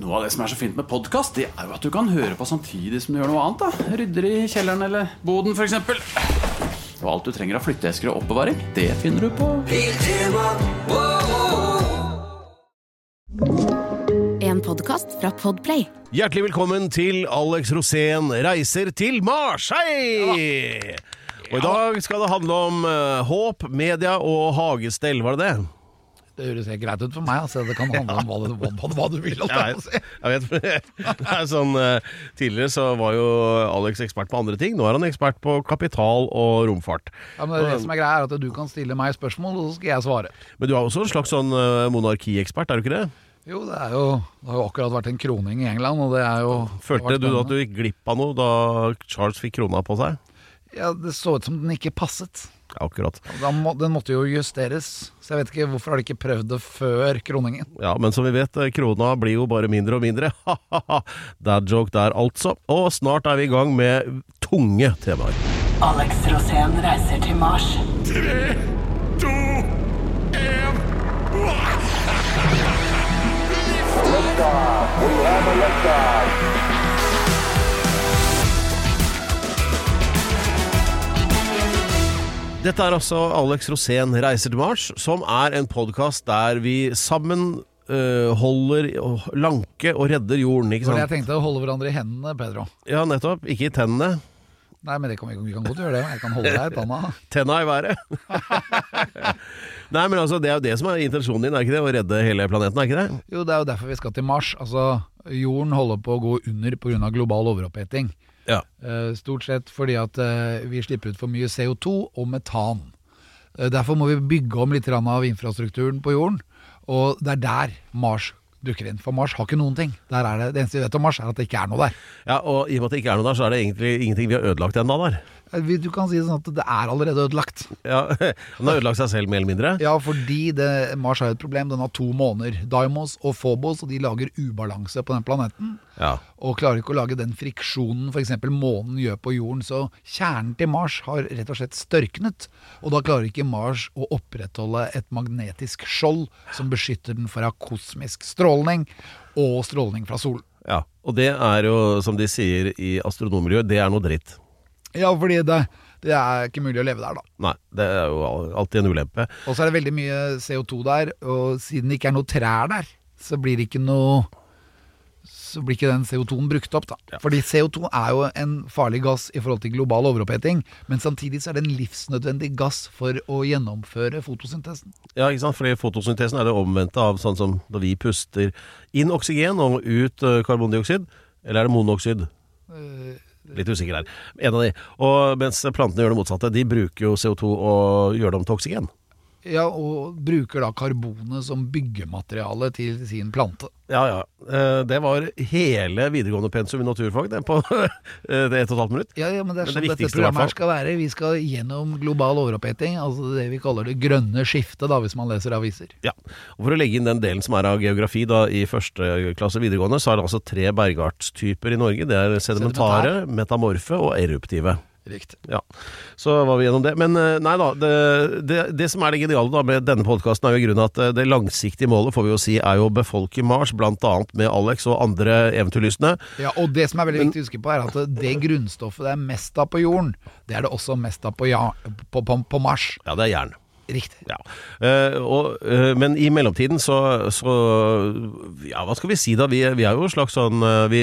Noe av det som er så fint med podkast, det er jo at du kan høre på samtidig som du gjør noe annet. da Rydder i kjelleren eller boden, f.eks. Og alt du trenger av flytteesker og oppbevaring, det finner du på En podkast fra Podplay. Hjertelig velkommen til Alex Rosén reiser til Marseille! Og i dag skal det handle om eh, håp, media og hagestell, var det det? Det høres helt greit ut for meg. Altså. Det kan handle om hva, det, hva, hva du vil. Altså. jeg. Jeg vet, det er sånn, eh, Tidligere så var jo Alex ekspert på andre ting. Nå er han ekspert på kapital og romfart. Ja, men det som er greia er at Du kan stille meg spørsmål, og så skal jeg svare. Men du er også en slags sånn eh, monarkiekspert, er du ikke det? Jo, det, er jo, det har jo akkurat vært en kroning i England, og det er jo Følte du at du gikk glipp av noe da Charles fikk krona på seg? Ja, Det så ut som den ikke passet. Akkurat. Da må, den måtte jo justeres. Så jeg vet ikke hvorfor har de ikke prøvd det før kroningen. Ja, men som vi vet, eh, krona blir jo bare mindre og mindre. Ha-ha-ha. Dad joke der, altså. Og snart er vi i gang med tunge temaer. Alex Rosén reiser til Mars. Dette er altså Alex Rosén reiser til Mars, som er en podkast der vi sammen øh, holder lanke og redder jorden, ikke sant? jeg tenkte, å holde hverandre i hendene, Pedro. Ja, nettopp. Ikke i tennene. Nei, men det kan vi, vi kan godt gjøre det. Jeg kan holde deg i panna. Tenna i været. Nei, men altså, det er jo det som er intensjonen din, er ikke det? Å redde hele planeten, er ikke det? Jo, det er jo derfor vi skal til Mars. Altså, jorden holder på å gå under pga. global overoppheting. Ja. Eh, Stort sett fordi at eh, vi slipper ut for mye CO2 og metan. Eh, Derfor må vi bygge om litt av infrastrukturen på jorden, og det er der Mars dukker inn. For Mars har ikke noen ting. Der er det, det eneste vi vet om Mars, er at det ikke er noe der. Ja, og i og med at det ikke er noe der, så er det egentlig ingenting vi har ødelagt ennå der. Eh, Du kan si det sånn at det er allerede ødelagt. Ja, Den har ødelagt seg selv mer eller mindre. Ja, fordi det, Mars har et problem. Den har to måner, Daimos og Phobos, og de lager ubalanse på den planeten. Ja. og klarer ikke å lage den friksjonen f.eks. månen gjør på jorden. Så kjernen til Mars har rett og slett størknet. Og da klarer ikke Mars å opprettholde et magnetisk skjold som beskytter den fra kosmisk stråling og stråling fra solen. ja. Og det er jo, som de sier i astronommiljøet, det er noe dritt. Ja, fordi det, det er ikke mulig å leve der, da. Nei, det er jo alltid en ulempe. Og så er det veldig mye CO2 der, og siden det ikke er noe trær der, så blir det ikke noe så blir ikke den CO2-en brukt opp. da. Fordi CO2 er jo en farlig gass i forhold til global overoppheting, men samtidig så er det en livsnødvendig gass for å gjennomføre fotosyntesen. Ja, ikke sant? Fordi fotosyntesen er det omvendte av sånn som da vi puster inn oksygen og ut eh, karbondioksid. Eller er det monoksid? Litt usikker der. En av de. Og mens plantene gjør det motsatte. De bruker jo CO2 og gjør det om til oksygen. Ja, Og bruker da karbonet som byggemateriale til sin plante. Ja, ja. Eh, Det var hele videregående pensum i naturfag det på eh, det ett og et halvt minutt. Ja, ja, men det er sånn det dette programmet her skal være. Vi skal gjennom global overoppheting, altså det vi kaller det grønne skiftet, da, hvis man leser aviser. Ja, og For å legge inn den delen som er av geografi da i første klasse videregående, så er det altså tre bergartstyper i Norge. Det er sedimentare, metamorfe og eruptive. Riktig. Ja, Så var vi gjennom det. Men eh, nei da, det, det, det som er det geniale da med denne podkasten, er jo i grunnen at eh, det langsiktige målet får vi jo si er jo å befolke Mars, annet med Alex og andre eventyrlystne. Ja, og det som er veldig viktig å huske på, er at det grunnstoffet det er mest av på jorden, det er det også mest av på, ja, på, på, på Mars. Ja, det er jern. Riktig. Ja. Uh, og, uh, men i mellomtiden så, så Ja, hva skal vi si da? Vi, vi er jo en slags sånn uh, Vi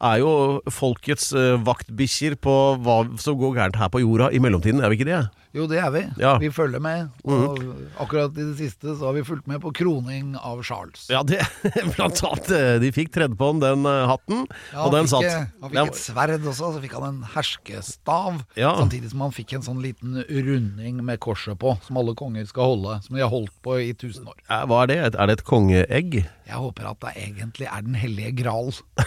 er jo folkets uh, vaktbikkjer på hva som går gærent her på jorda i mellomtiden, er vi ikke det? Jo, det er vi. Ja. Mhm. Vi følger med. Og akkurat i det siste så har vi fulgt med på kroning av Charles. Ja, det, blant annet. eh, De fikk tredd på han den eh, hatten, Ja, og den fikk, satt. han fikk et sverd også, så fikk han en herskestav. Samtidig som han fikk en sånn liten runding med korset på, som alle konger skal holde. Som de har holdt på i tusen år. Hva er det? Er det et kongeegg? Jeg håper at det egentlig er Den hellige gral.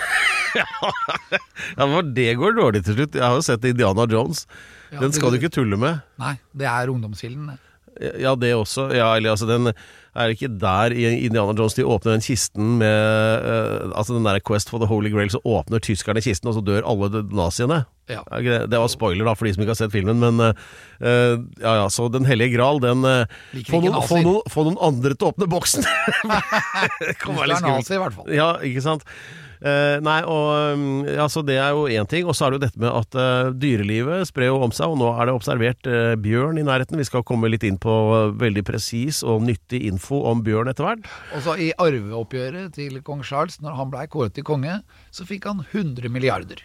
Ja, for Det går dårlig til slutt. Jeg har jo sett Indiana Jones. Den skal du ikke tulle med. Nei, det er ungdomskilden. Ja, det også. Ja, eller altså, den Er det ikke der i Indiana Jones de åpner den kisten med uh, Altså den der Quest for the Holy Grail, så åpner tyskerne kisten, og så dør alle naziene? Ja. Det? det var spoiler da for de som ikke har sett filmen, men eh, ja ja, så Den hellige gral, den uh, få, noen, få, noen, få noen andre til å åpne boksen! det kan være litt er skummelt. nazi, i hvert fall. Ja, ikke sant. Eh, nei, og altså det er jo én ting. Og så er det jo dette med at uh, dyrelivet sprer jo om seg, og nå er det observert uh, bjørn i nærheten. Vi skal komme litt inn på veldig presis og nyttig info om bjørn etter hvert. Og så i arveoppgjøret til kong Charles, når han blei kåret til konge, så fikk han 100 milliarder.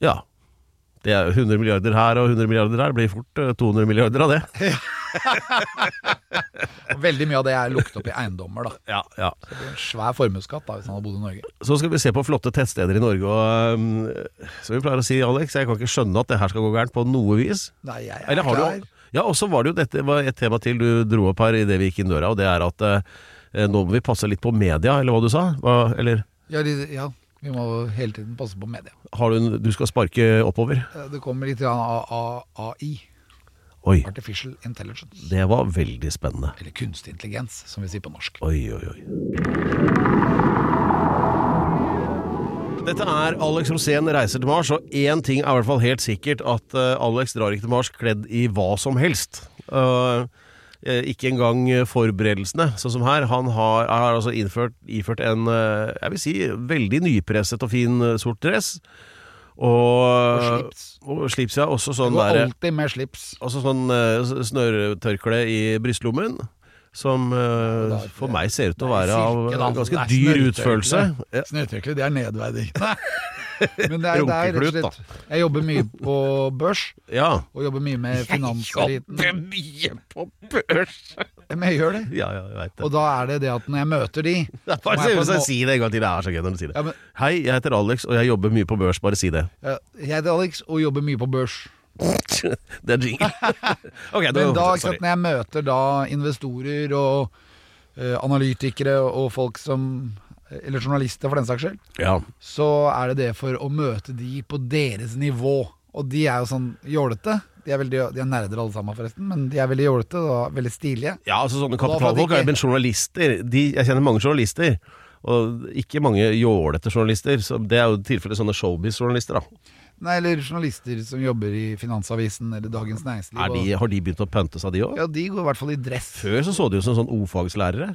Ja. Det er jo 100 milliarder her og 100 milliarder der. Det blir fort eh, 200 milliarder av det. Veldig mye av det er lukket opp i eiendommer, da. Ja, ja. Det blir en svær formuesskatt da, hvis han hadde bodd i Norge. Så skal vi se på flotte tettsteder i Norge. Og, um, som vi pleier å si, Alex, jeg kan ikke skjønne at det her skal gå gærent på noe vis. Nei, jeg er Eller klar. du Ja, og så var det jo dette var et tema til du dro opp her idet vi gikk inn døra, og det er at eh, nå må vi passe litt på media, eller hva du sa? Hva, eller Ja, de- ja, vi må hele tiden passe på media. har du en Du skal sparke oppover? Eh, Det kommer litt av AI, Oi, Artificial Intelligence. det var veldig spennende. Eller kunstig intelligens, som vi sier på norsk. Oi, oi, oi. Dette er Alex Rosén reiser til Mars, og én ting er i hvert fall helt sikkert, at eh, Alex drar ikke til Mars kledd i hva som helst. Eh, ikke engang forberedelsene, sånn som her. Han har, har altså innført, iført en eh, jeg vil si, veldig nypresset og fin eh, sort dress. Og, Og slips. Og slips, ja. Også sånn der, alltid med slips. også sånn eh, snørretørkle i brystlommen. Som uh, for meg ser ut til å være av ganske dyr utførelse. Ja. Det er nedverdig. Men det er, det er rett og slett Jeg jobber mye på børs, Ja. og jobber mye med finanseliten. mye på børs! Men jeg gjør det. Ja, ja, jeg det. Og da er det det at når jeg møter de Bare jeg må- si det en gang til. Det er så gøy når du sier det. Men- Hei, jeg heter Alex, og jeg jobber mye på børs. Bare si det. Ja, Jeg heter Alex og jobber mye på børs. det er jingle. ok, Men da, ikke sorry. sant, når jeg møter da investorer og uh, analytikere og folk som Eller journalister, for den saks skyld, Ja. så er det det for å møte de på deres nivå. Og de er jo sånn jålete. De er, veldig, de er nerder alle sammen, forresten, men de er veldig jålete og veldig stilige. ja, altså sånne kapitalfolk er jo men journalister. De, jeg kjenner mange journalister. Og ikke mange jålete journalister. Så det er jo tilfellet tilfelle sånne showbiz-journalister, da. Nei, eller journalister som jobber i Finansavisen eller Dagens Næringsliv. Er de, og, har de begynt å pønte seg, de òg? ja, de går i hvert fall i dress. Før så så de ut som sånn O-fagslærere.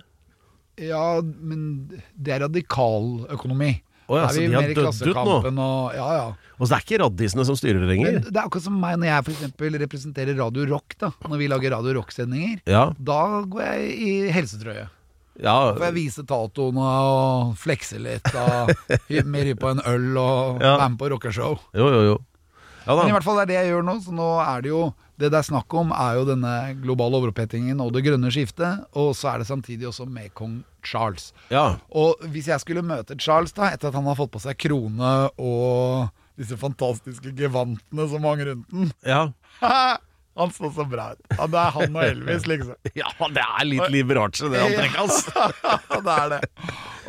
Ja, men det er radikaløkonomi. Oh, ja, så de har dødd ut nå? Og Ja, ja. Og så det er ikke raddisene som styrer det lenger. det er akkurat som meg når jeg for representerer Radio Rock, da. Når vi lager Radio Rock-sendinger. Ja, Da går jeg i helsetrøye. Ja, Får jeg vise tatoene og flekse litt. Og mer hypp på en øl og Ja. være med på rockeshow. jo, jo, jo. Ja Men i hvert fall det er det jeg gjør nå. Så nå er det jo Det det er snakk om, er jo denne globale overopphetingen og det grønne skiftet. Og så er det samtidig også med kong Charles. Ja. Og hvis jeg skulle møte Charles da, etter at han har fått på seg krone og disse fantastiske gevantene som hang rundt den Ja. Han så så bra ut. Ja, det er han og Elvis, liksom. ja, det er litt Liberace, det antrekket hans. Ja, det er det.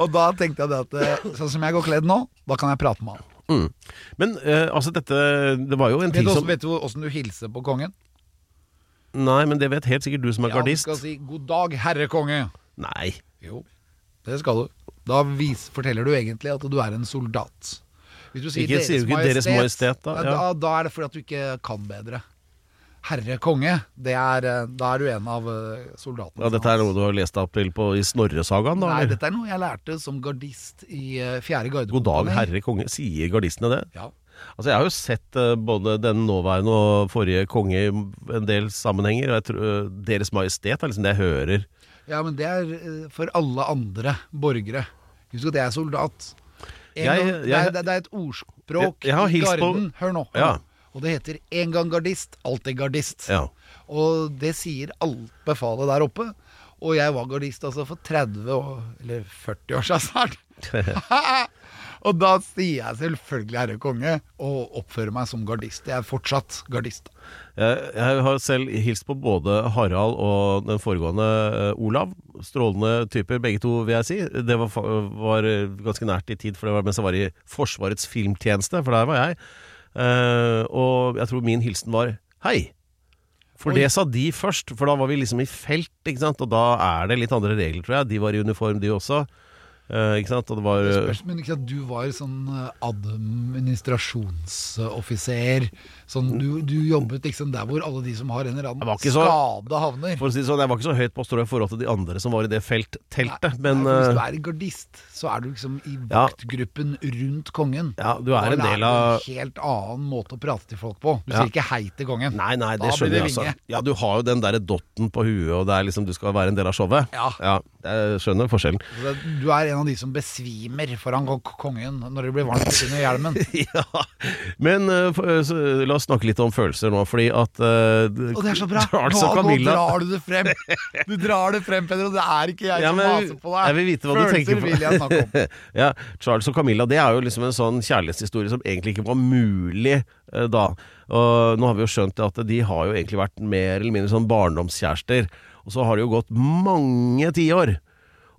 Og da tenkte jeg det at eh, sånn som jeg går kledd nå, da kan jeg prate med han. Mm. Men eh, altså, dette Det var jo en Vet også, som vet du åssen du hilser på kongen? Nei, men det vet helt sikkert du som er Ja, du skal si 'god dag, herre konge'. Nei. Jo, det skal du. Da vis, forteller du egentlig at du er en soldat. Hvis du sier Ikke sier du ikke Deres Majestet, da? ja. Ja. da, da er det fordi at du ikke kan bedre. Herre konge, det er, eh, da er du en av eh, soldatene. Ja, dette er noe du har lest deg opp til på, i Snorresagaen? Nei, eller? dette er noe jeg lærte som gardist i fjerde garde. God dag, herre konge. Sier gardistene det? Ja. Altså, jeg har jo sett eh, både den nåværende og forrige konge i en del sammenhenger. Og jeg tror, eh, Deres Majestet er liksom det jeg hører. ja, men det er eh, for alle andre borgere. Husk at jeg er soldat. Jeg- gang, det, jeg- er, det er et ordspråk Jeg- jeg har i garden. på-. Hør nå. hør Ja. Og det heter 'en gang gardist, alltid gardist'. Ja. Og det sier alt befalet der oppe. Og jeg var gardist altså for 30 år, eller 40 år siden snart. og da sier jeg selvfølgelig herre konge, og oppfører meg som gardist. Jeg er fortsatt gardist. Jeg, jeg har selv hilst på både Harald og den foregående eh, Olav. Strålende typer, begge to, vil jeg si. Det var, var eh, ganske nært i tid, for det var mens jeg var i Forsvarets filmtjeneste, for der var jeg. Eh, og jeg tror min hilsen var hei. For det sa de først, for da var vi liksom i felt, ikke sant. Og da er det litt andre regler, tror jeg. De var i uniform, de også. Uh, ikke sant. Og det var Det spørs, men ikke sant, du var sånn eh, administrasjonsoffiser. Sånn, du, du jobbet liksom der hvor alle de som har en eller annen så- skade, havner. For å si det sånn, jeg var ikke så høyt på strå i forhold til de andre som var i det feltteltet, men Nei, Hvis eh, du er gardist, så er du liksom i Ja. rundt kongen. ja, du er en del av Det er en helt annen måte å prate til folk på. Du Ja. sier ikke hei til kongen. Nei, nei, det Da skjønner jeg altså. Ja, du har jo den derre dotten på huet, og det er liksom, du skal være en del av showet. Ja. jeg skjønner forskjellen. Du er en av de som besvimer foran kongen når det blir varmt under hjelmen. ja. Men uh, eh, la oss snakke litt om følelser nå, fordi at uh, Og det er så bra! Charles Nå, nå drar du det frem! Du drar det frem, Peder, og det er ikke jeg Ja, som maser på deg. jeg vil vite hva du Følelser tenker på. vil jeg snakke om. ja, Charles og Camilla det er jo liksom en sånn kjærlighetshistorie som egentlig ikke var mulig uh, da. Og nå har vi jo skjønt at de har jo egentlig vært mer eller mindre sånn barndomskjærester. Og så har det jo gått mange tiår.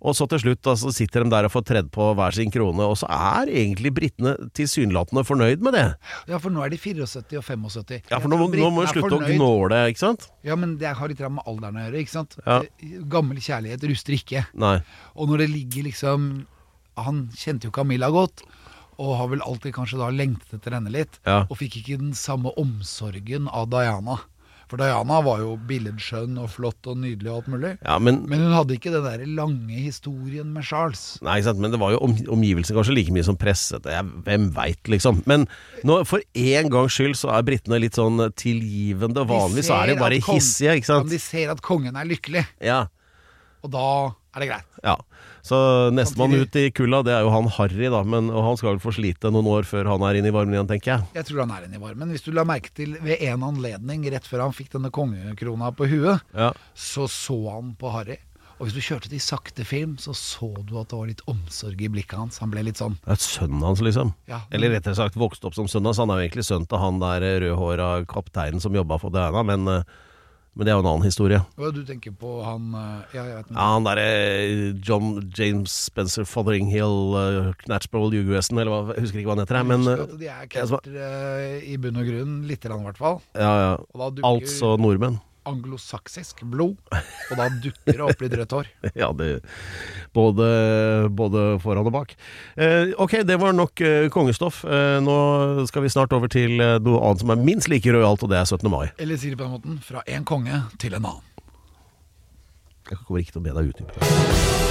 Og så til slutt altså, sitter de der og får tredd på hver sin krone, og så er egentlig britene tilsynelatende fornøyd med det. Ja, for nå er de 74 og 75. Ja, for nå, nå må du slutte å gnåle, ikke sant? Ja, men det har litt med alderen å gjøre, ikke sant? Ja. Gammel kjærlighet ruster ikke. Nei. Og når det ligger liksom Han kjente jo Camilla godt, og har vel alltid kanskje da lengtet etter henne litt. Ja. Og fikk ikke den samme omsorgen av Diana. For Diana var jo billedskjønn og flott og nydelig og alt mulig. Ja, men Men hun hadde ikke den der lange historien med Charles. Nei, ikke sant? men det var jo om, omgivelsene kanskje like mye som presset. Jeg, hvem veit, liksom. Men nå, for en gangs skyld så er britene litt sånn tilgivende. Vanligvis er de bare hissige, ikke sant. de ser at kongen er lykkelig, Ja, og da er det greit. ja. Så nestemann ut i kulda, det er jo han Harry, da. Men, og han skal vel få slite noen år før han er inne i varmen igjen, tenker jeg. Jeg tror han er inne i varmen. Hvis du la merke til ved en anledning rett før han fikk denne kongekrona på huet, Ja. så så han på Harry. Og hvis du kjørte til sakte film, så så du at det var litt omsorg i blikket hans. Han ble litt sånn Det er sønnen hans, liksom. Ja, Eller rettere sagt vokste opp som sønnen hans. Han er jo egentlig sønn til han der eh, rødhåra kapteinen som jobba for Diana, men, eh, men det er jo en annen historie. Hva du tenker på han eh, Ja, jeg vet ikke. Ja, han derre John James Spencer Fotheringham uh, Knatchball Uguesen, eller hva, jeg husker ikke hva han heter. Men eh, at de er jeg kelter eh, i bunn og grunn, lite grann i hvert fall. ja, ja. Altså nordmenn. Anglosaksisk blod, og da dukker det opp litt rødt hår. Ja, det både, både foran og bak. Eh, ok, det var nok eh, kongestoff. Eh, nå skal vi snart over til eh, noe annet som er minst like rojalt, og det er 17. mai. Eller sier det på den måten, fra en konge til en annen. Jeg kommer ikke til å be deg utdype det.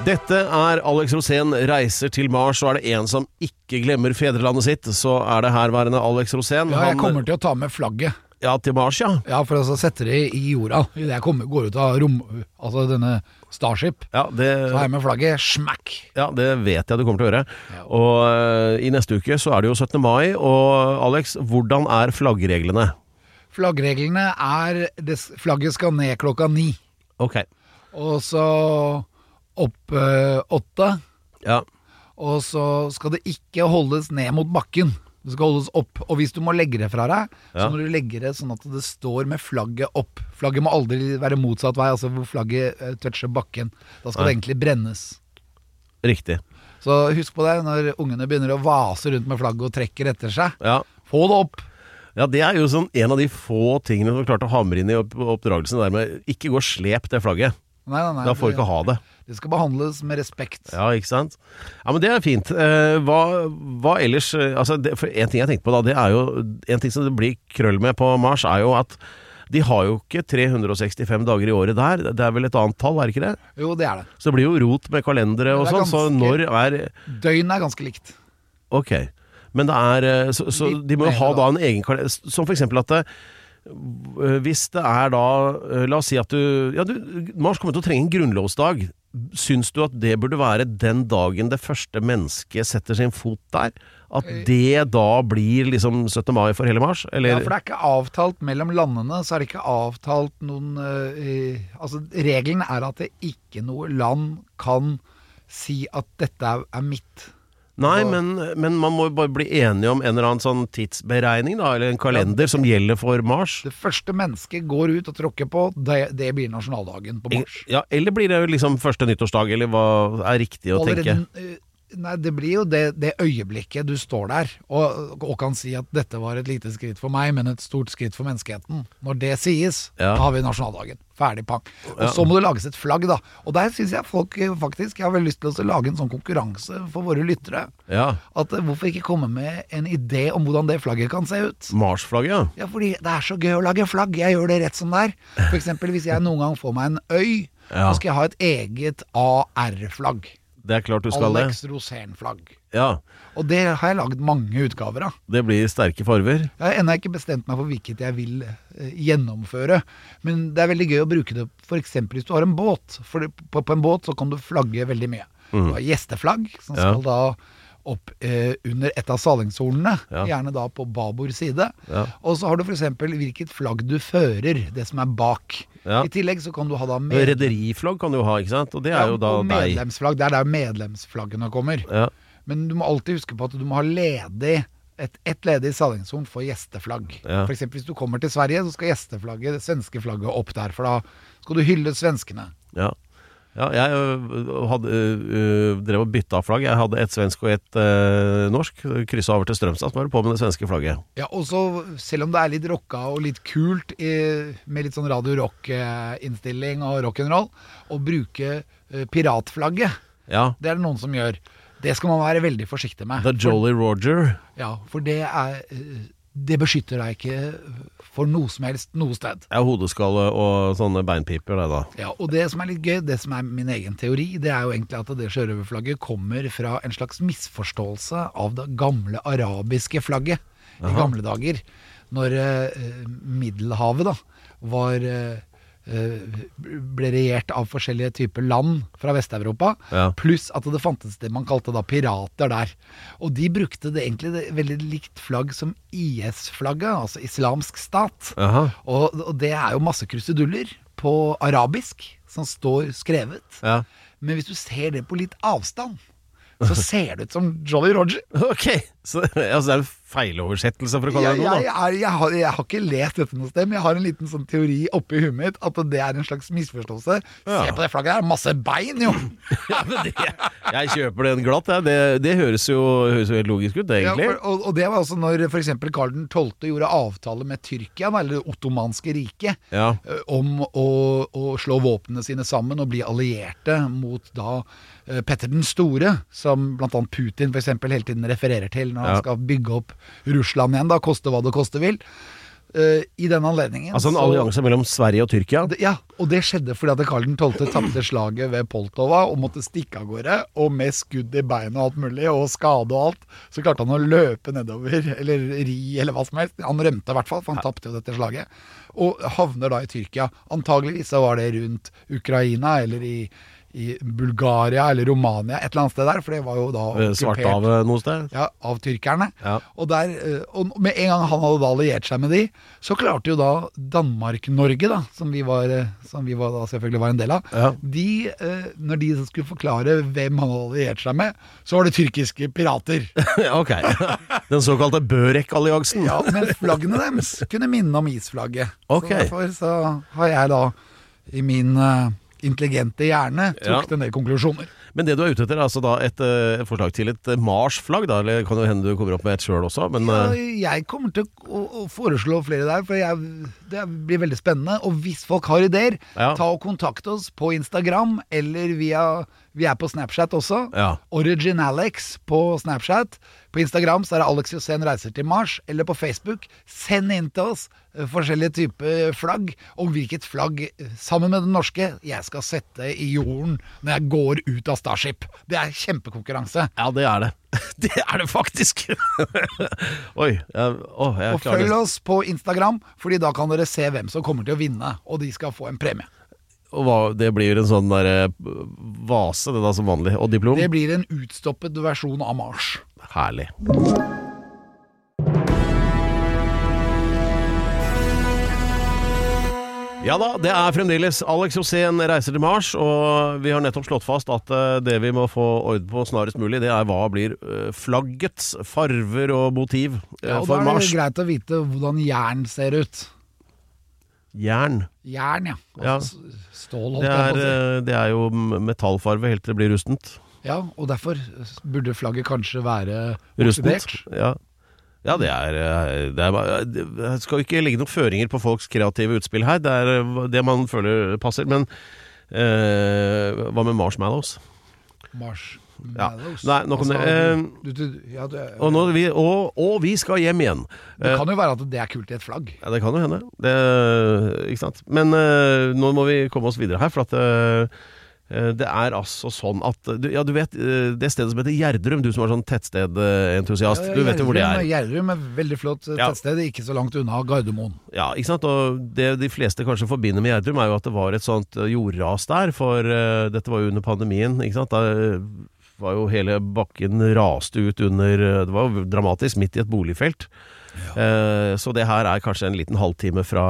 Dette er Alex Rosén reiser til Mars, og er det en som ikke glemmer fedrelandet sitt, så er det herværende Alex Rosén. Ja, jeg kommer til å ta med flagget. Ja, til Mars, ja. Ja, for å sette det i jorda. Idet jeg kommer, går ut av rom... Altså denne Starship. Ja, det, Så har jeg med flagget. Smack! ja, det vet jeg du kommer til å gjøre. Og uh, i neste uke så er det jo 17. mai, og Alex, hvordan er flaggreglene? Flaggreglene er det, Flagget skal ned klokka ni. Ok. Og så opp uh, åtte. Ja. Og så skal det ikke holdes ned mot bakken. Det skal holdes opp. Og hvis du må legge det fra deg, så må du legge det sånn at det står med flagget opp. Flagget må aldri være motsatt vei, altså hvor flagget eh, toucher bakken. Da skal Nei. det egentlig brennes. Riktig. Så husk på det når ungene begynner å vase rundt med flagget og trekker etter seg. Ja. Få det opp! Ja, det er jo sånn en av de få tingene som klarte å hamre inn i opp oppdragelsen der med ikke gå og slep det flagget. Nei, nei, nei. Da får du ikke ha det. Det skal behandles med respekt. Ja, ikke sant? Ja, men det er fint. Eh, hva, hva ellers eh, altså det, En ting jeg tenkte på da, det er jo En ting som det blir krøll med på Mars, er jo at de har jo ikke 365 dager i året der. Det er vel et annet tall, er det ikke det? Jo, det er det. Så det blir jo rot med kalendere og sånn, så når er Døgnet er ganske likt. Ok. Men det er eh, Så, så de må jo ha da. en egen kalender Som for eksempel at det, hvis det er da La oss si at du Ja, du, Mars kommer til å trenge en grunnlovsdag. Syns du at det burde være den dagen det første mennesket setter sin fot der? At det da blir liksom 17. mai for hele Mars? Ja, for det er ikke avtalt mellom landene, så er det ikke avtalt noen eh, Altså, regelen er at det ikke noe land kan si at dette er, er mitt. Nei, men, men man må jo bare bli enige om en eller annen sånn tidsberegning, da, eller en kalender som gjelder for Mars. Det første mennesket går ut og tråkker på, det, det blir nasjonaldagen på Mars. Ja, eller blir det jo liksom første nyttårsdag, eller hva er riktig å Allerede, tenke? Nei, det blir jo det, det øyeblikket du står der og, og kan si at dette var et lite skritt for meg, men et stort skritt for menneskeheten. Når det sies, Ja. da har vi nasjonaldagen. Ferdig, pang. Og Ja. så må det lages et flagg, da. Og der syns jeg folk eh, faktisk Jeg har veldig lyst til å lage en sånn konkurranse for våre lyttere. Ja. At eh, Hvorfor ikke komme med en idé om hvordan det flagget kan se ut? Mars-flagget, ja. Ja, fordi det er så gøy å lage flagg. Jeg gjør det rett som det er. Eksempel hvis jeg noen gang får meg en øy, Ja. så skal jeg ha et eget AR-flagg. Det er klart du skal det. Alex Rosén-flagg. Ja. Og det har jeg laget mange utgaver av. Det blir sterke farver. Jeg har ennå ikke bestemt meg for hvilket jeg vil eh, gjennomføre. Men det er veldig gøy å bruke det f.eks. hvis du har en båt. For på, på en båt så kan du flagge veldig mye. Du har gjesteflagg, som Mm. Ja. skal da opp eh, under et av salingshornene. Ja. Gjerne da på babord side. Ja. Og så har du f.eks. hvilket flagg du fører, det som er bak. Ja. I tillegg så kan du ha da med, Rederiflagg kan du ha, ikke sant? Og det er jo da deg. medlemsflagg. Det er der medlemsflaggene kommer. Ja. Men du må alltid huske på at du må ha ledig et, et ledig salingshorn for gjesteflagg. Ja. Eksempel hvis du kommer til Sverige, så skal gjesteflagget, det svenske flagget, opp der. For da skal du hylle svenskene. Ja. Ja, jeg øh, hadde, øh, drev og bytta flagg. Jeg hadde ett svensk og ett øh, norsk. Kryssa over til Strømstad, så var det på med det svenske flagget. Ja, og så Selv om det er litt rocka og litt kult i, med litt sånn Radio Rock-innstilling og rock'n'roll, å bruke eh, piratflagget, Ja. det er det noen som gjør. Det skal man være veldig forsiktig med. The Jolly Roger. Ja, for det er eh, Det beskytter deg ikke for noe som helst noe sted. Ja, hodeskalle og sånne beinpiper, det da. Ja, og det som er litt gøy, det som er min egen teori, det er jo egentlig at det sjørøverflagget kommer fra en slags misforståelse av det gamle arabiske flagget i gamle dager. Når eh, Middelhavet da var eh, ble regjert av forskjellige typer land fra Vest-Europa, Ja. pluss at det fantes det man kalte da pirater der. Og de brukte det egentlig det veldig likt flagg som IS-flagget, altså islamsk stat. Og, og det er jo masse kruseduller på arabisk som står skrevet. Ja. Men hvis du ser det på litt avstand, så ser det ut som Jolly Roger. Ok, så altså, det er en feiloversettelse, for å kalle det noe, jeg, er, jeg, har, jeg har ikke lest dette noe sted, men jeg har en liten sånn teori oppi huet mitt at det er en slags misforståelse. Ja. Se på det flagget der, masse bein jo! Ja, men det, jeg kjøper den glatt, jeg. Det, det høres, jo, høres jo helt logisk ut, det, Ja, for, og, og det var også når f.eks. Karl 12. gjorde avtale med Tyrkia, eller det ottomanske riket, Ja. om å, å slå våpnene sine sammen og bli allierte mot da Petter den store, som bl.a. Putin for eksempel hele tiden refererer til når Ja. han skal bygge opp Russland igjen, da, koste hva det koste vil. Uh, I den anledningen Altså en allianse mellom Sverige og Tyrkia. det- Ja, og det skjedde fordi at Karl 12. tapte slaget ved Poltova og måtte stikke av gårde. Og med skudd i beinet og alt mulig, og skade og alt, så klarte han å løpe nedover, eller ri, eller hva som helst. Han rømte i hvert fall, for han tapte jo dette slaget. Og havner da i Tyrkia. Antageligvis så var det rundt Ukraina eller i, i Bulgaria eller Romania, et eller annet sted der, for det var jo da Svart av noe sted. Ja, av tyrkerne. Ja. Og, der, eh, og med en gang han hadde da alliert seg med de, så klarte jo da Danmark-Norge, da, som vi, var, eh, som vi var, da selvfølgelig var en del av, Ja. de, eh, når de skulle forklare hvem han hadde alliert seg med, så var det tyrkiske pirater. Ok. Den såkalte Børek-alliansen. Ja, Men flaggene deres kunne minne om isflagget. Ok. Så derfor så har jeg da i min eh, intelligente hjerne Ja. trukket en del konklusjoner. Men det du er ute etter, er altså da et et forslag til et eh, Mars-flagg, da? Eller kan det hende du kommer opp med et sjøl også, men Ja, eh, jeg kommer til å, å foreslå flere der, for jeg, det blir veldig spennende. Og hvis folk har ideer, Ja. ta og kontakt oss på Instagram eller via Vi er på Snapchat også. Ja. Originalex på Snapchat. På Instagram så er det Alex Josén reiser til Mars. Eller på Facebook. Send inn til oss eh, forskjellige typer flagg, og hvilket flagg, eh, sammen med det norske, jeg skal sette i jorden når jeg går ut av Starship. Det er kjempekonkurranse. ja, det er det. Det er det faktisk! Oi. Jeg, å, jeg Og følg oss på Instagram, Fordi da kan dere se hvem som kommer til å vinne, og de skal få en premie. Og hva, det blir en sånn der, vase, det da, som vanlig. Og diplom. Det blir en utstoppet versjon av Mars. Herlig. Ja da, det er fremdeles Alex Josén reiser til Mars, og vi har nettopp slått fast at eh, det vi må få orden på snarest mulig, det er hva blir eh, flaggets farver og motiv eh, Ja, og da er det greit å vite hvordan jern ser ut. Jern. Jern, ja. Altså, ja. Stål, holdt Det jeg på å si. det er jo metallfarve helt til det blir rustent. Ja, og derfor burde flagget kanskje være Rustent. Ja. Ja, det er, eh, det er Jeg skal ikke legge noen føringer på folks kreative utspill her. Det er eh, det man føler passer. Men eh, hva med marshmallows? Ja. Marshmallows. Nei, nok om det. Ja, du, Og, nå, vi, og, og vi skal hjem igjen. det kan jo være at det er kult i et flagg. Ja, Det kan jo hende. Det, ikke sant? Men eh, nå må vi komme oss videre her, for at eh, eh, det er altså sånn at Ja, du vet eh, det stedet som heter Gjerdrum, du som er sånn tettstedentusiast. Ja, ja, du vet jo hvor det er. Gjerdrum er veldig flott tettsted, Ja. ikke så langt unna Gardermoen. Ja, ikke sant? Og det de fleste kanskje forbinder med Gjerdrum, er jo at det var et sånt eh, jordras der, for uh, dette var jo under pandemien, ikke sant? Da eh, var jo hele bakken raste ut under eh, Det var jo dramatisk, midt i et boligfelt. Eh, så det her er kanskje en liten halvtime fra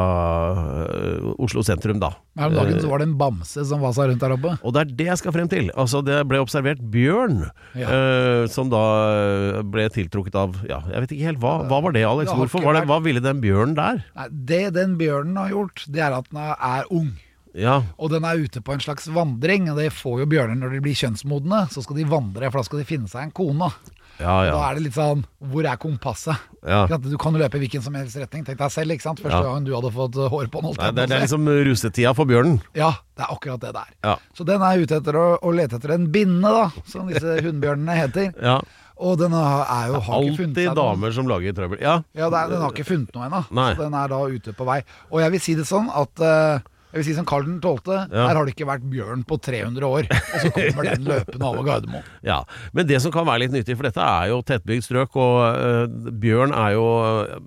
eh, Oslo sentrum, da. Her om dagen Eh, så var det en bamse som vasa rundt der oppe. Og det er det jeg skal frem til. Altså Det ble observert bjørn, Ja. som da ble tiltrukket av Ja, jeg vet ikke helt. Hva, hva var det, Alex? Hvorfor var det, hva ville den bjørnen der? Nei, det den bjørnen har gjort, det er at den er ung. Ja, Og den er ute på en slags vandring. Og det får jo bjørner når de blir kjønnsmodne. Så skal de vandre, for da skal de finne seg en kone. Ja, Da er det litt sånn Hvor er kompasset? ja. Du kan løpe i hvilken som helst retning. Tenk deg selv, ikke sant. Første Ja. gangen du hadde fått uh, hår på holdt Nei, det, på det er liksom rusetida for bjørnen. Ja, det er akkurat det der. Ja. Så den er ute etter å, å lete etter en binne, da, som disse hunnbjørnene heter. Ja. Og den er jo, har ikke funnet Alltid damer som lager trøbbel. Ja. Ja, er, den har ikke funnet noe ennå. Så den er da ute på vei. Og jeg vil si det sånn at eh, jeg vil si som Karl 12., Ja. her har det ikke vært bjørn på 300 år. Og så kommer den løpende over Gardermoen. ja. Men det som kan være litt nyttig, for dette er jo tettbygd strøk, og øh, bjørn er jo øh,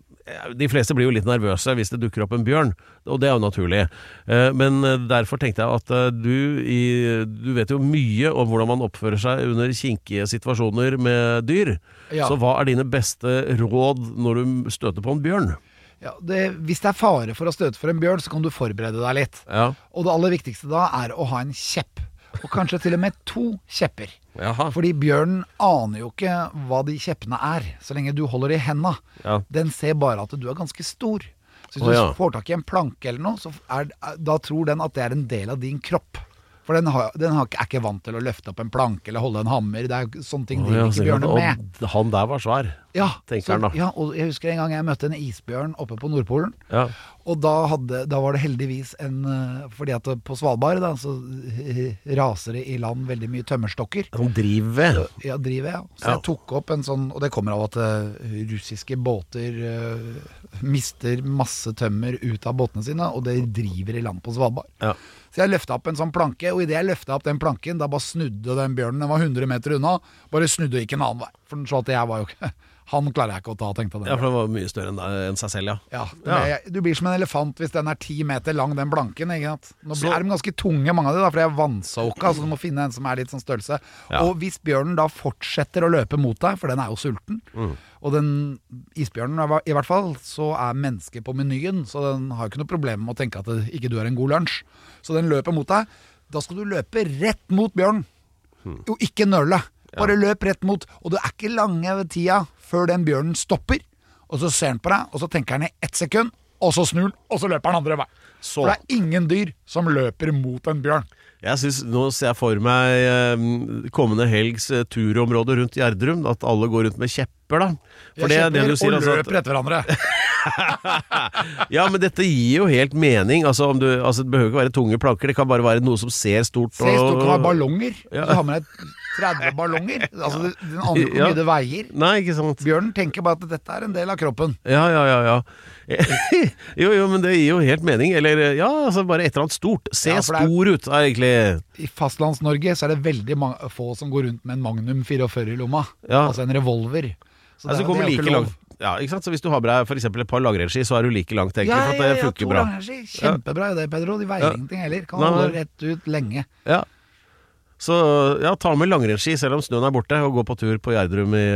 de fleste blir jo litt nervøse hvis det dukker opp en bjørn, og det er jo naturlig. Eh, Men derfor tenkte jeg at du, i, du vet jo mye om hvordan man oppfører seg under kinkige situasjoner med dyr. Ja. Så hva er dine beste råd når du støter på en bjørn? Ja, det, hvis det er fare for å støte for en bjørn, så kan du forberede deg litt. Ja. Og det aller viktigste da er å ha en kjepp. Og kanskje til og med to kjepper. Jaha. Fordi bjørnen aner jo ikke hva de kjeppene er, så lenge du holder i henda. Ja. Den ser bare at du er ganske stor. Så hvis Å, du får tak i en planke eller noe, så er, da tror den at det er en del av din kropp. For den, har, den har, er ikke vant til å løfte opp en planke eller holde en hammer. Det er sånne ting driver oh, ja, ikke bjørner med. og han der var svær. Ja, tenker så, han da. Ja, og jeg husker en gang jeg møtte en isbjørn oppe på Nordpolen. Ja. Og da, hadde, da var det heldigvis en eh, Fordi at på Svalbard da, så eh, raser det i land veldig mye tømmerstokker. Som driver. Ja, driver ja. Så Ja. jeg tok opp en sånn Og det kommer av at eh, russiske båter uh, mister masse tømmer ut av båtene sine, og det driver i land på Svalbard. Ja. Så jeg løfta opp en sånn planke, og idet jeg løfta opp den planken, da bare snudde den bjørnen, den var 100 meter unna, bare snudde og gikk en annen vei. For den så at jeg var jo ikke Han klarer jeg ikke å ta, tenkte jeg. ja, for den var mye større enn, seg selv, ja. Ja, Ja. Du blir som en elefant hvis den er ti meter lang, den blanken. Ikke sant? Nå Så- er de ganske tunge, mange av de, da, for de er vannsoka, så du må finne en som er litt sånn størrelse. Ja. Og hvis bjørnen da fortsetter å løpe mot deg, for den er jo sulten, Mm. og den isbjørnen i hvert fall, så er mennesket på menyen, så den har ikke noe problem med å tenke at det, ikke du er en god lunsj. Så den løper mot deg. Da skal du løpe rett mot bjørnen. Mm. Jo, ikke nøle. Bare løp rett mot. Og det er ikke lange tida før den bjørnen stopper. Og så ser han på deg, og så tenker han i ett sekund, og så snur han, og så løper han andre vei. Så. For det er ingen dyr som løper mot en bjørn. Jeg synes, Nå ser jeg for meg eh, kommende helgs eh, turområde rundt Gjerdrum. At alle går rundt med kjepper, da. For det er det du sier. og Altså, løper etter hverandre. ja, men dette gir jo helt mening. Altså, om du, altså, det behøver ikke være tunge planker, det kan bare være noe som ser stort Se, stort kan ha ballonger. Ja. Så har man deg 30 ballonger. Altså, den aner ikke hvor mye det veier. Nei, ikke sant. Bjørnen tenker bare at dette er en del av kroppen. Ja, ja, ja. ja. jo, jo, men det gir jo helt mening. Eller ja, altså bare et eller annet stort. Se Ja, det er- stor ut, er egentlig I Fastlands-Norge så er det veldig få som går rundt med en Magnum 44 i lomma. Ja. Altså en revolver. Så Altså, det- det er jo ikke lov. langt. Ja, ikke sant? Så hvis du har med deg eksempel et par langrennsski, så er du like langt, egentlig. for at det funker to bra. Kjempebra det, Pedro. De veier Ja. ingenting heller. Kan holde rett ut lenge. Ja. Så ja, ta med langrennsski selv om snøen er borte, og gå på tur på Gjerdrum i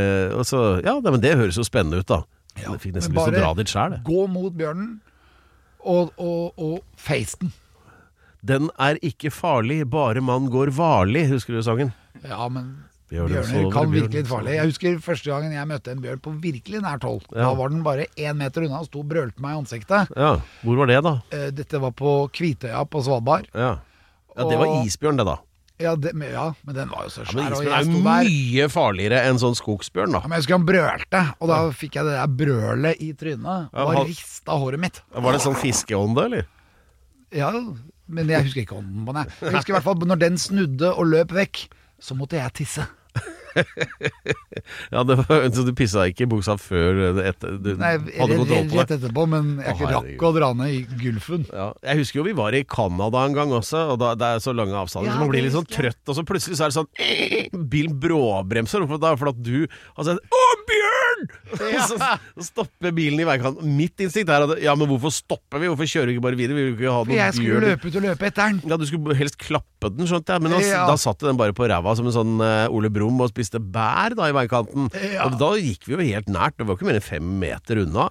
så, Ja, nei, men det høres jo spennende ut, da. Ja, jeg fikk nesten lyst til å dra dit sjæl. Gå mot bjørnen, og, og, og face den. Den er ikke farlig, bare man går varlig, husker du sangen? Ja, men bjørner sover, kan virke litt farlig. Jeg husker første gangen jeg møtte en bjørn på virkelig nært hold. Ja. Da var den bare én meter unna og sto og brølte meg i ansiktet. Ja, Hvor var det, da? Eh, Dette var på Kvitøya på Svalbard. Ja, ja Det var isbjørn, det, da. Ja, det, men, ja, men den var jo så Men svær. og isbjørn er jo mye farligere enn sånn skogsbjørn, da. Ja, men jeg husker han brølte, og da fikk jeg det der brølet i trynet. Og ja, rista håret mitt. Var det sånn fiskeånde, eller? Ja, men jeg husker ikke ånden på den. Jeg husker i hvert fall når den snudde og løp vekk, så måtte jeg tisse. Ja, det var, Så du pissa ikke i buksa før etter, du Nei, hadde kontroll på rett etterpå, men jeg Å, ikke rakk å dra ned i Gulfen. Ja, jeg husker jo vi var i Canada en gang også, og da, det er så lange avstander, Ja, så man blir litt sånn trøtt, og så plutselig så er det sånn Bilen bråbremser, for da for at du har sett Å, bjørn! så, så stopper bilen i veikanten. Mitt instinkt er at Ja, men hvorfor stopper vi? Hvorfor kjører vi ikke bare videre? Vi vil ikke ha For jeg skulle bjørn løpe ut og løpe etter den. Ja, Du skulle helst klappe den, skjønte jeg, men da, Ja. da satt den bare på ræva som en sånn uh, Ole Brumm og spiste bær da i veikanten. Ja. Og da gikk vi jo helt nært, det var ikke mer enn fem meter unna.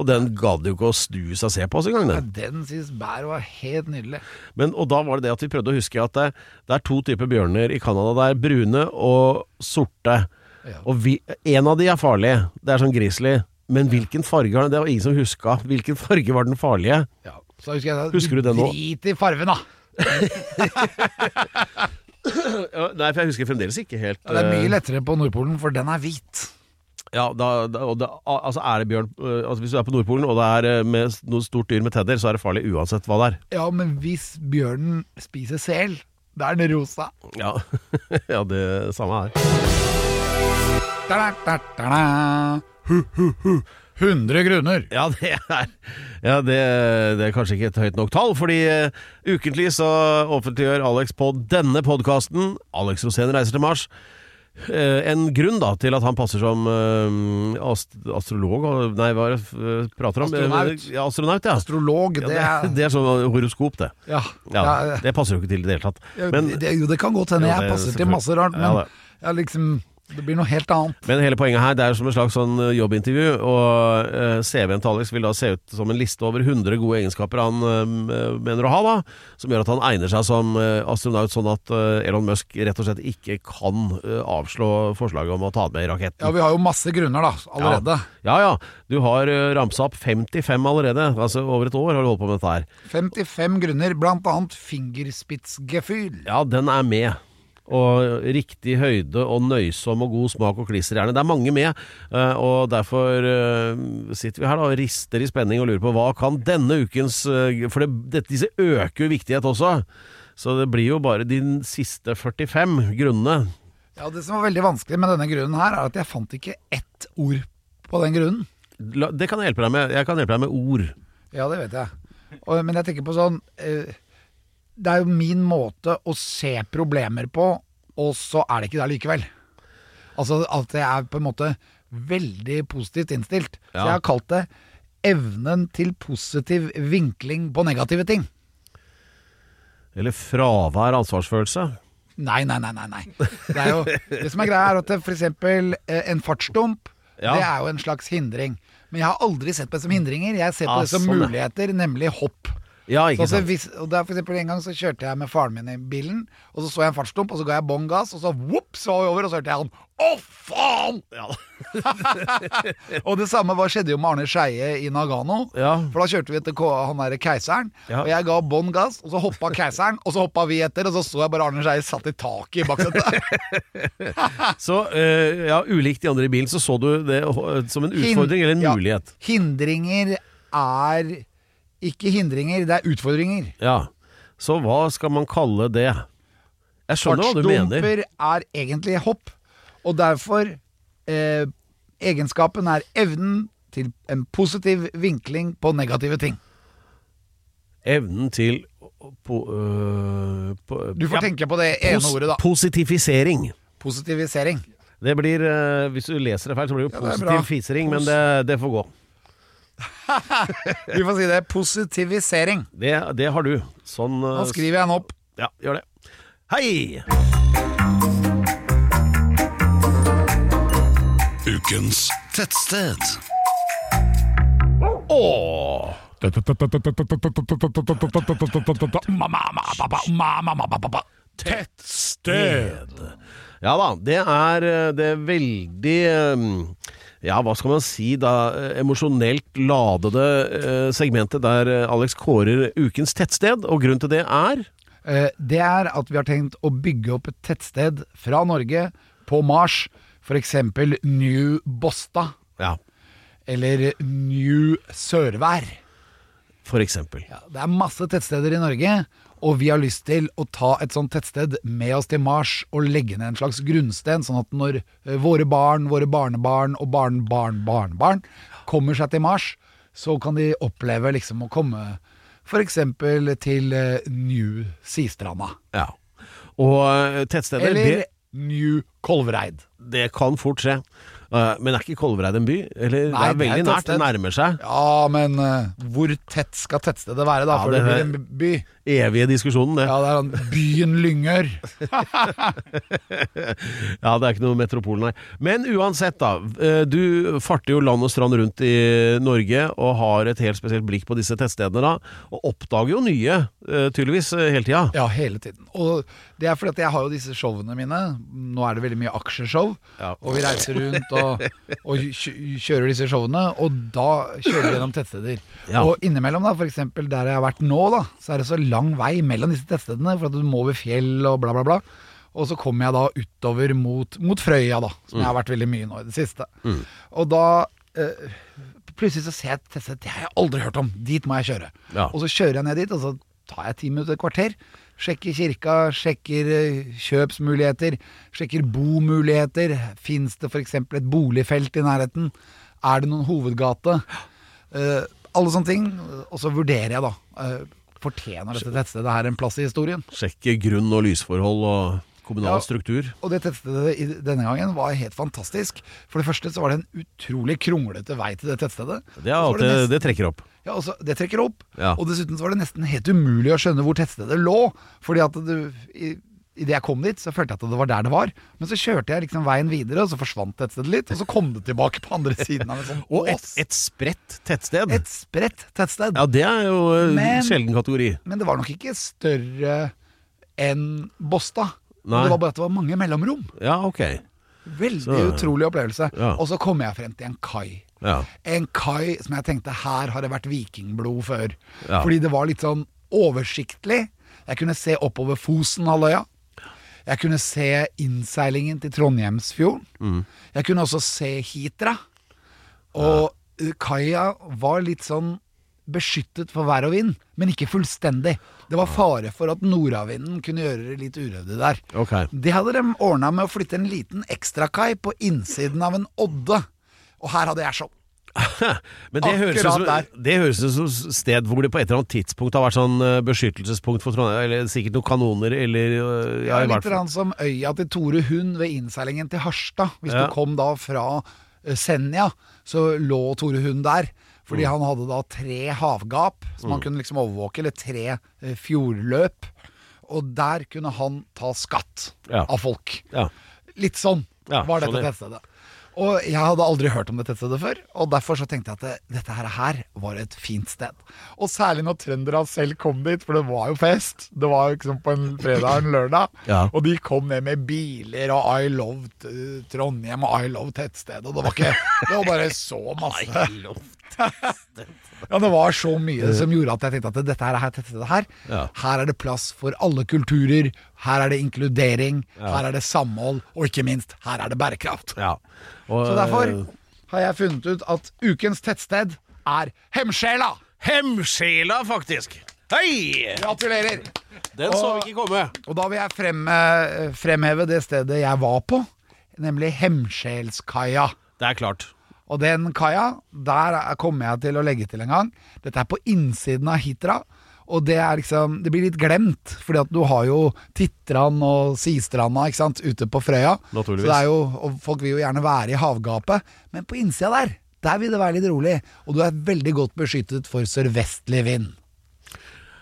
Og den gadd jo ikke å snu seg og se på oss engang, Ja, den. den synes bær var helt nydelig. Men, og da var det det at vi prøvde å huske at det, det er to typer bjørner i Canada. Det er brune og sorte. Ja. Og vi, en av de er farlig. Det er sånn grizzly. Men hvilken farge har den? Det var ingen som huska. Hvilken farge var den farlige? Ja, så husker jeg Husker du det nå? Drit i fargen, da. Nei, for jeg husker fremdeles ikke helt Ja, det er eh, mye lettere på Nordpolen, for den er hvit. Ja, da, da, og det, altså er det bjørn øh, altså Hvis du er på Nordpolen og det er øh, med noe stort dyr med tenner, så er det farlig uansett hva det er. Ja, men hvis bjørnen spiser sel, da er den rosa. Ja, ja det samme her. Da, da, da. Hu, hu, hu. 100 grunner. Ja, det er, ja det, det er kanskje ikke et høyt nok tall, fordi uh, ukentlig så offentliggjør Alex på denne podkasten, Alex Rosén reiser til Mars, uh, en grunn da til at han passer som uh, ast astrolog Nei, hva er det prater om? Astronaut. Ja, astronaut, ja. Astrolog, Ja, det det, er det sånn horoskop, det. Ja, Det passer jo ikke til i det hele tatt. Men, jo, det kan godt hende jeg passer til masse rart, men jeg liksom, det blir noe helt annet. Men hele poenget her, det er som en slags sånn eh, jobbintervju, og eh, CV-en til Alex vil da se ut som en liste over 100 gode egenskaper han eh, mener å ha, da, som gjør at han egner seg som astronaut, sånn at Elon Musk rett og slett ikke kan avslå forslaget om å ta med raketten. Ja, vi har jo masse grunner da, allerede. Ja ja, du har ramsa opp 55 allerede, altså over et år har du holdt på med dette her. 55 grunner, blant annet fingerspitzgefühl. Ja, den er med. Og riktig høyde og nøysom og god smak og klisterhjerne. Det er mange med, eh, og derfor eh, sitter vi her da og rister i spenning og lurer på hva kan denne ukens eh, For det, disse øker jo viktighet også. Så det blir jo bare de siste 45 grunnene. Ja, Det som var veldig vanskelig med denne grunnen her, er at jeg fant ikke ett ord på den grunnen. Det kan jeg hjelpe deg med. Jeg kan hjelpe deg med ord. Ja, det vet jeg. Og, men jeg tenker på sånn eh, Det er jo min måte å se problemer på, og så er det ikke der likevel. Altså at jeg er på en måte veldig positivt innstilt. Så jeg har kalt det evnen til positiv vinkling på negative ting. Eller fravær av ansvarsfølelse. Nei, nei, nei, nei. nei. Det, jo, det som er greia, er at f.eks. eh, en fartsdump, Ja. det er jo en slags hindring. Men jeg har aldri sett på det som hindringer. Jeg ser på Ah, det som sånn, ja. muligheter, nemlig hopp. Ja, ikke sant. hvis, og det er for eksempel En gang så kjørte jeg med faren min i bilen, og så så jeg en fartsdump, og så ga jeg bånn gass, og så vops, var vi over, og så hørte jeg han Å, faen! Ja. Og det samme var, skjedde jo med Arne Skeie i Nagano. Ja. For da kjørte vi etter han derre keiseren, Ja. og jeg ga bånn gass, og så hoppa keiseren, og så hoppa vi etter, og så så jeg bare Arne Skeie satt i taket i baksetet. Så eh, ja, ulikt de andre i bilen, så så du det som en utfordring eller en Ja. mulighet. Hindringer er ikke hindringer, det er utfordringer. Ja. Så hva skal man kalle det? Jeg skjønner hva du mener. Fartsdumper er egentlig hopp, og derfor eh, Egenskapen er evnen til en positiv vinkling på negative ting. Evnen til po, øh, po, Du får ja, tenke på det ene pos- ordet, da. Positifisering. Positivisering. Det blir, øh, Hvis du leser det feil, så blir det jo Ja, positiv fisering, men det, det får gå. Vi får si det. Positivisering. Det, det har du. Sånn Da skriver jeg den opp. Ja, gjør det. Hei! Ukens tettsted. Åh! Tettsted. Ja da, det er øh, det veldig øh, ja, hva skal man si da, emosjonelt ladede øh, segmentet der øh, Alex kårer ukens tettsted, og grunnen til det er Eh, Det er at vi har tenkt å bygge opp et tettsted fra Norge på Mars. F.eks. New Bosta Ja, eller New Sørvær. for eksempel. Ja, det er masse tettsteder i Norge, og vi har lyst til å ta et sånt tettsted med oss til Mars og legge ned en slags grunnsten, sånn at når eh, våre barn, våre barnebarn og barnebarn-barnebarn kommer seg til Mars, så kan de oppleve liksom å komme f.eks. til eh, New Sistranda. Ja. Og eh, tettsteder, Eller det, New Kolvereid. det kan fort skje. Eh, men er ikke Kolvereid en by? Eller Nei, det er det er veldig nært, det nærmer seg. Ja, men uh, hvor tett skal tettstedet være da, Ja, før det, blir en by? Evige diskusjonen, det. Ja, det er sånn Byen Lyngør. Ja, det er ikke noe metropol, nei. Men uansett, da. eh, Du farter jo land og strand rundt i Norge og har et helt spesielt blikk på disse tettstedene, da. Og oppdager jo nye, tydeligvis, hele tida. Ja, hele tiden. Og det er fordi at jeg har jo disse showene mine. Nå er det veldig mye aksjeshow. Ja. Og vi reiser rundt og, og kjø- kjører disse showene, og da kjører vi gjennom tettsteder. Ja. Og innimellom, da, f.eks. der jeg har vært nå, da, så er det så lang vei mellom disse tettstedene, for at du må over fjell og bla, bla, bla. Og så kommer jeg da utover mot, mot Frøya, da, som jeg har vært veldig mye nå i det siste. Og da eh, Plutselig så ser jeg et tettsted det har jeg aldri hørt om. Dit må jeg kjøre. Ja. Og så kjører jeg ned dit, og så tar jeg ti minutter, et kvarter. Sjekker kirka, sjekker eh, kjøpsmuligheter, sjekker bomuligheter. Fins det f.eks. et boligfelt i nærheten? Er det noen hovedgate? Uh, alle sånne ting. Og så vurderer jeg, da. Uh, fortjener dette tettstedet her en plass i historien? Sjekke grunn og lysforhold og kommunal Ja. struktur. Og det tettstedet denne gangen var helt fantastisk. For det første så var det en utrolig kronglete vei til det tettstedet. Det, er Og så nesten- det trekker opp. Ja, også, det trekker opp. Ja. Og dessuten så var det nesten helt umulig å skjønne hvor tettstedet lå. Fordi at du, i, Idet jeg kom dit, så følte jeg at det var der det var. Men så kjørte jeg liksom veien videre, og så forsvant tettstedet litt. Og så kom det tilbake på andre siden av en sånn Og et, et spredt tettsted. Et spredt tettsted. Ja, det er jo en sjelden kategori. Men det var nok ikke større enn Båstad. Nei. Det var bare at det var mange mellomrom. Ja, ok. Veldig Så- utrolig opplevelse. Ja. Og så kom jeg frem til en kai. Ja. En kai som jeg tenkte her har det vært vikingblod før. Ja. Fordi det var litt sånn oversiktlig. Jeg kunne se oppover Fosenhalvøya. Jeg kunne se innseilingen til Trondheimsfjorden. Mm. Jeg kunne også se Hitra. Og eh, kaia var litt sånn beskyttet for vær og vind, men ikke fullstendig. Det var fare for at nordavinden kunne gjøre det litt uryddig der. Okay. Det hadde de ordna med å flytte en liten ekstrakai på innsiden av en odde. Og her hadde jeg show. Men det høres, som, det høres ut som sted hvor det på et eller annet tidspunkt har vært sånn eh, beskyttelsespunkt for Trondheim, eller sikkert noen kanoner, eller eh, ja, Ja, litt som øya til Tore Hund ved innseilingen til Harstad. Hvis Ja. du kom da fra eh, Senja, så lå Tore Hund der. Fordi Mm. han hadde da tre havgap som han kunne liksom overvåke, eller tre eh, fjordløp. Og der kunne han ta skatt Ja. av folk. Ja. Litt sånn Ja, var dette skjønner. tettstedet. Og jeg hadde aldri hørt om det tettstedet før, og derfor så tenkte jeg at det, dette her, her var et fint sted. Og særlig når trøndere selv kom dit, for det var jo fest. Det var jo liksom på en fredag og en lørdag. Ja. Og de kom ned med biler og I love eh, Trondheim og I love tettstedet. Og det var ikke Det var bare så masse. Ja, det var så mye som gjorde at jeg tenkte at dette her, dette, dette her, Ja. her er det plass for alle kulturer. Her er det inkludering, her er det samhold, og ikke minst, her er det bærekraft. Ja. Og, Så derfor eh, har jeg funnet ut at ukens tettsted er Hemsjela. Hemsjela, faktisk! Hei! Gratulerer! Den så vi ikke komme. Og da vil jeg frem, eh, fremheve det stedet jeg var på, nemlig Hemsjelskaia. Det er klart. Og den kaia, der er- kommer jeg til å legge til en gang. Dette er på innsiden av Hitra. Og det er liksom Det blir litt glemt, fordi at du har jo Titran og Sistranda ikke sant, ute på Frøya. Naturligvis. Så det er jo, og folk vil jo gjerne være i havgapet. Men på innsida der, der vil det være litt rolig. Og du er veldig godt beskyttet for sørvestlig vind.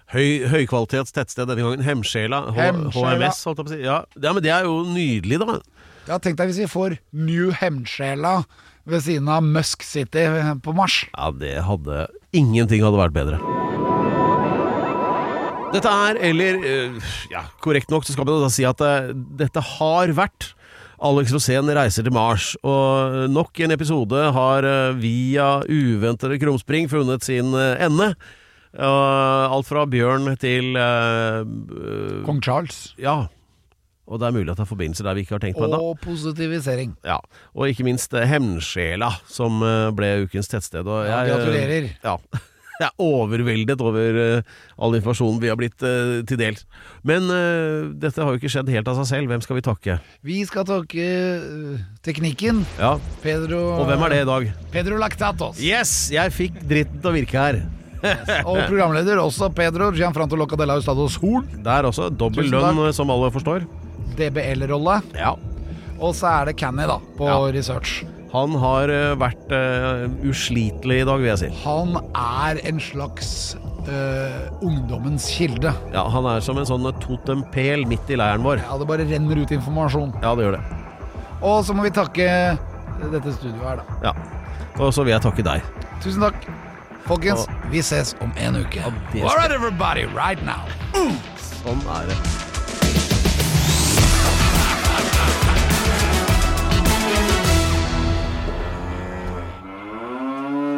Høy, høykvalitets tettsted denne gangen. Hemsjela. HMS, holdt jeg på å si. Ja. ja, men det er jo nydelig, da. Ja, Tenk deg hvis vi får New Hemsjela ved siden av Musk City på Mars. Ja, det hadde Ingenting hadde vært bedre. Dette er, eller eh, ja, korrekt nok, så skal man da si at eh, dette har vært Alex Rosén reiser til Mars, og nok en episode har eh, via uventede krumspring funnet sin eh, ende. Alt fra bjørn til eh, eh, Kong Charles. Ja. Og det er mulig at det er forbindelser der vi ikke har tenkt på ennå. Og positivisering. Ja. Og ikke minst eh, Hemnsjela, som eh, ble ukens tettsted. Og Ja, jeg, eh, gratulerer. Ja. Jeg er overveldet over eh, all informasjonen vi har blitt eh, til dels. Men eh, dette har jo ikke skjedd helt av seg selv. Hvem skal vi takke? Vi skal takke øh, teknikken. Ja, Pedro Og hvem er det i dag? Pedro Lactatos. Yes! Jeg fikk dritten til å virke her. Og programleder også Pedro Gianfranto Locadella Ustados Horn. Der også. Dobbel Tusen lønn, eh, som alle forstår. DBL-rolle. Ja. Og så er det Canny, da, på Ja. research. Han har eh, vært uh, uslitelig i dag, vil jeg si. Han er en slags uh, ungdommens kilde. Ja, Han er som en sånn totempæl midt i leiren vår. Ja, det bare renner ut informasjon. Ja, det gjør det. Og så må vi takke dette studioet her, da. Ja. Og så vil jeg takke deg. Tusen takk. Folkens, vi ses om en uke. All right, everybody, right now. Sånn er det.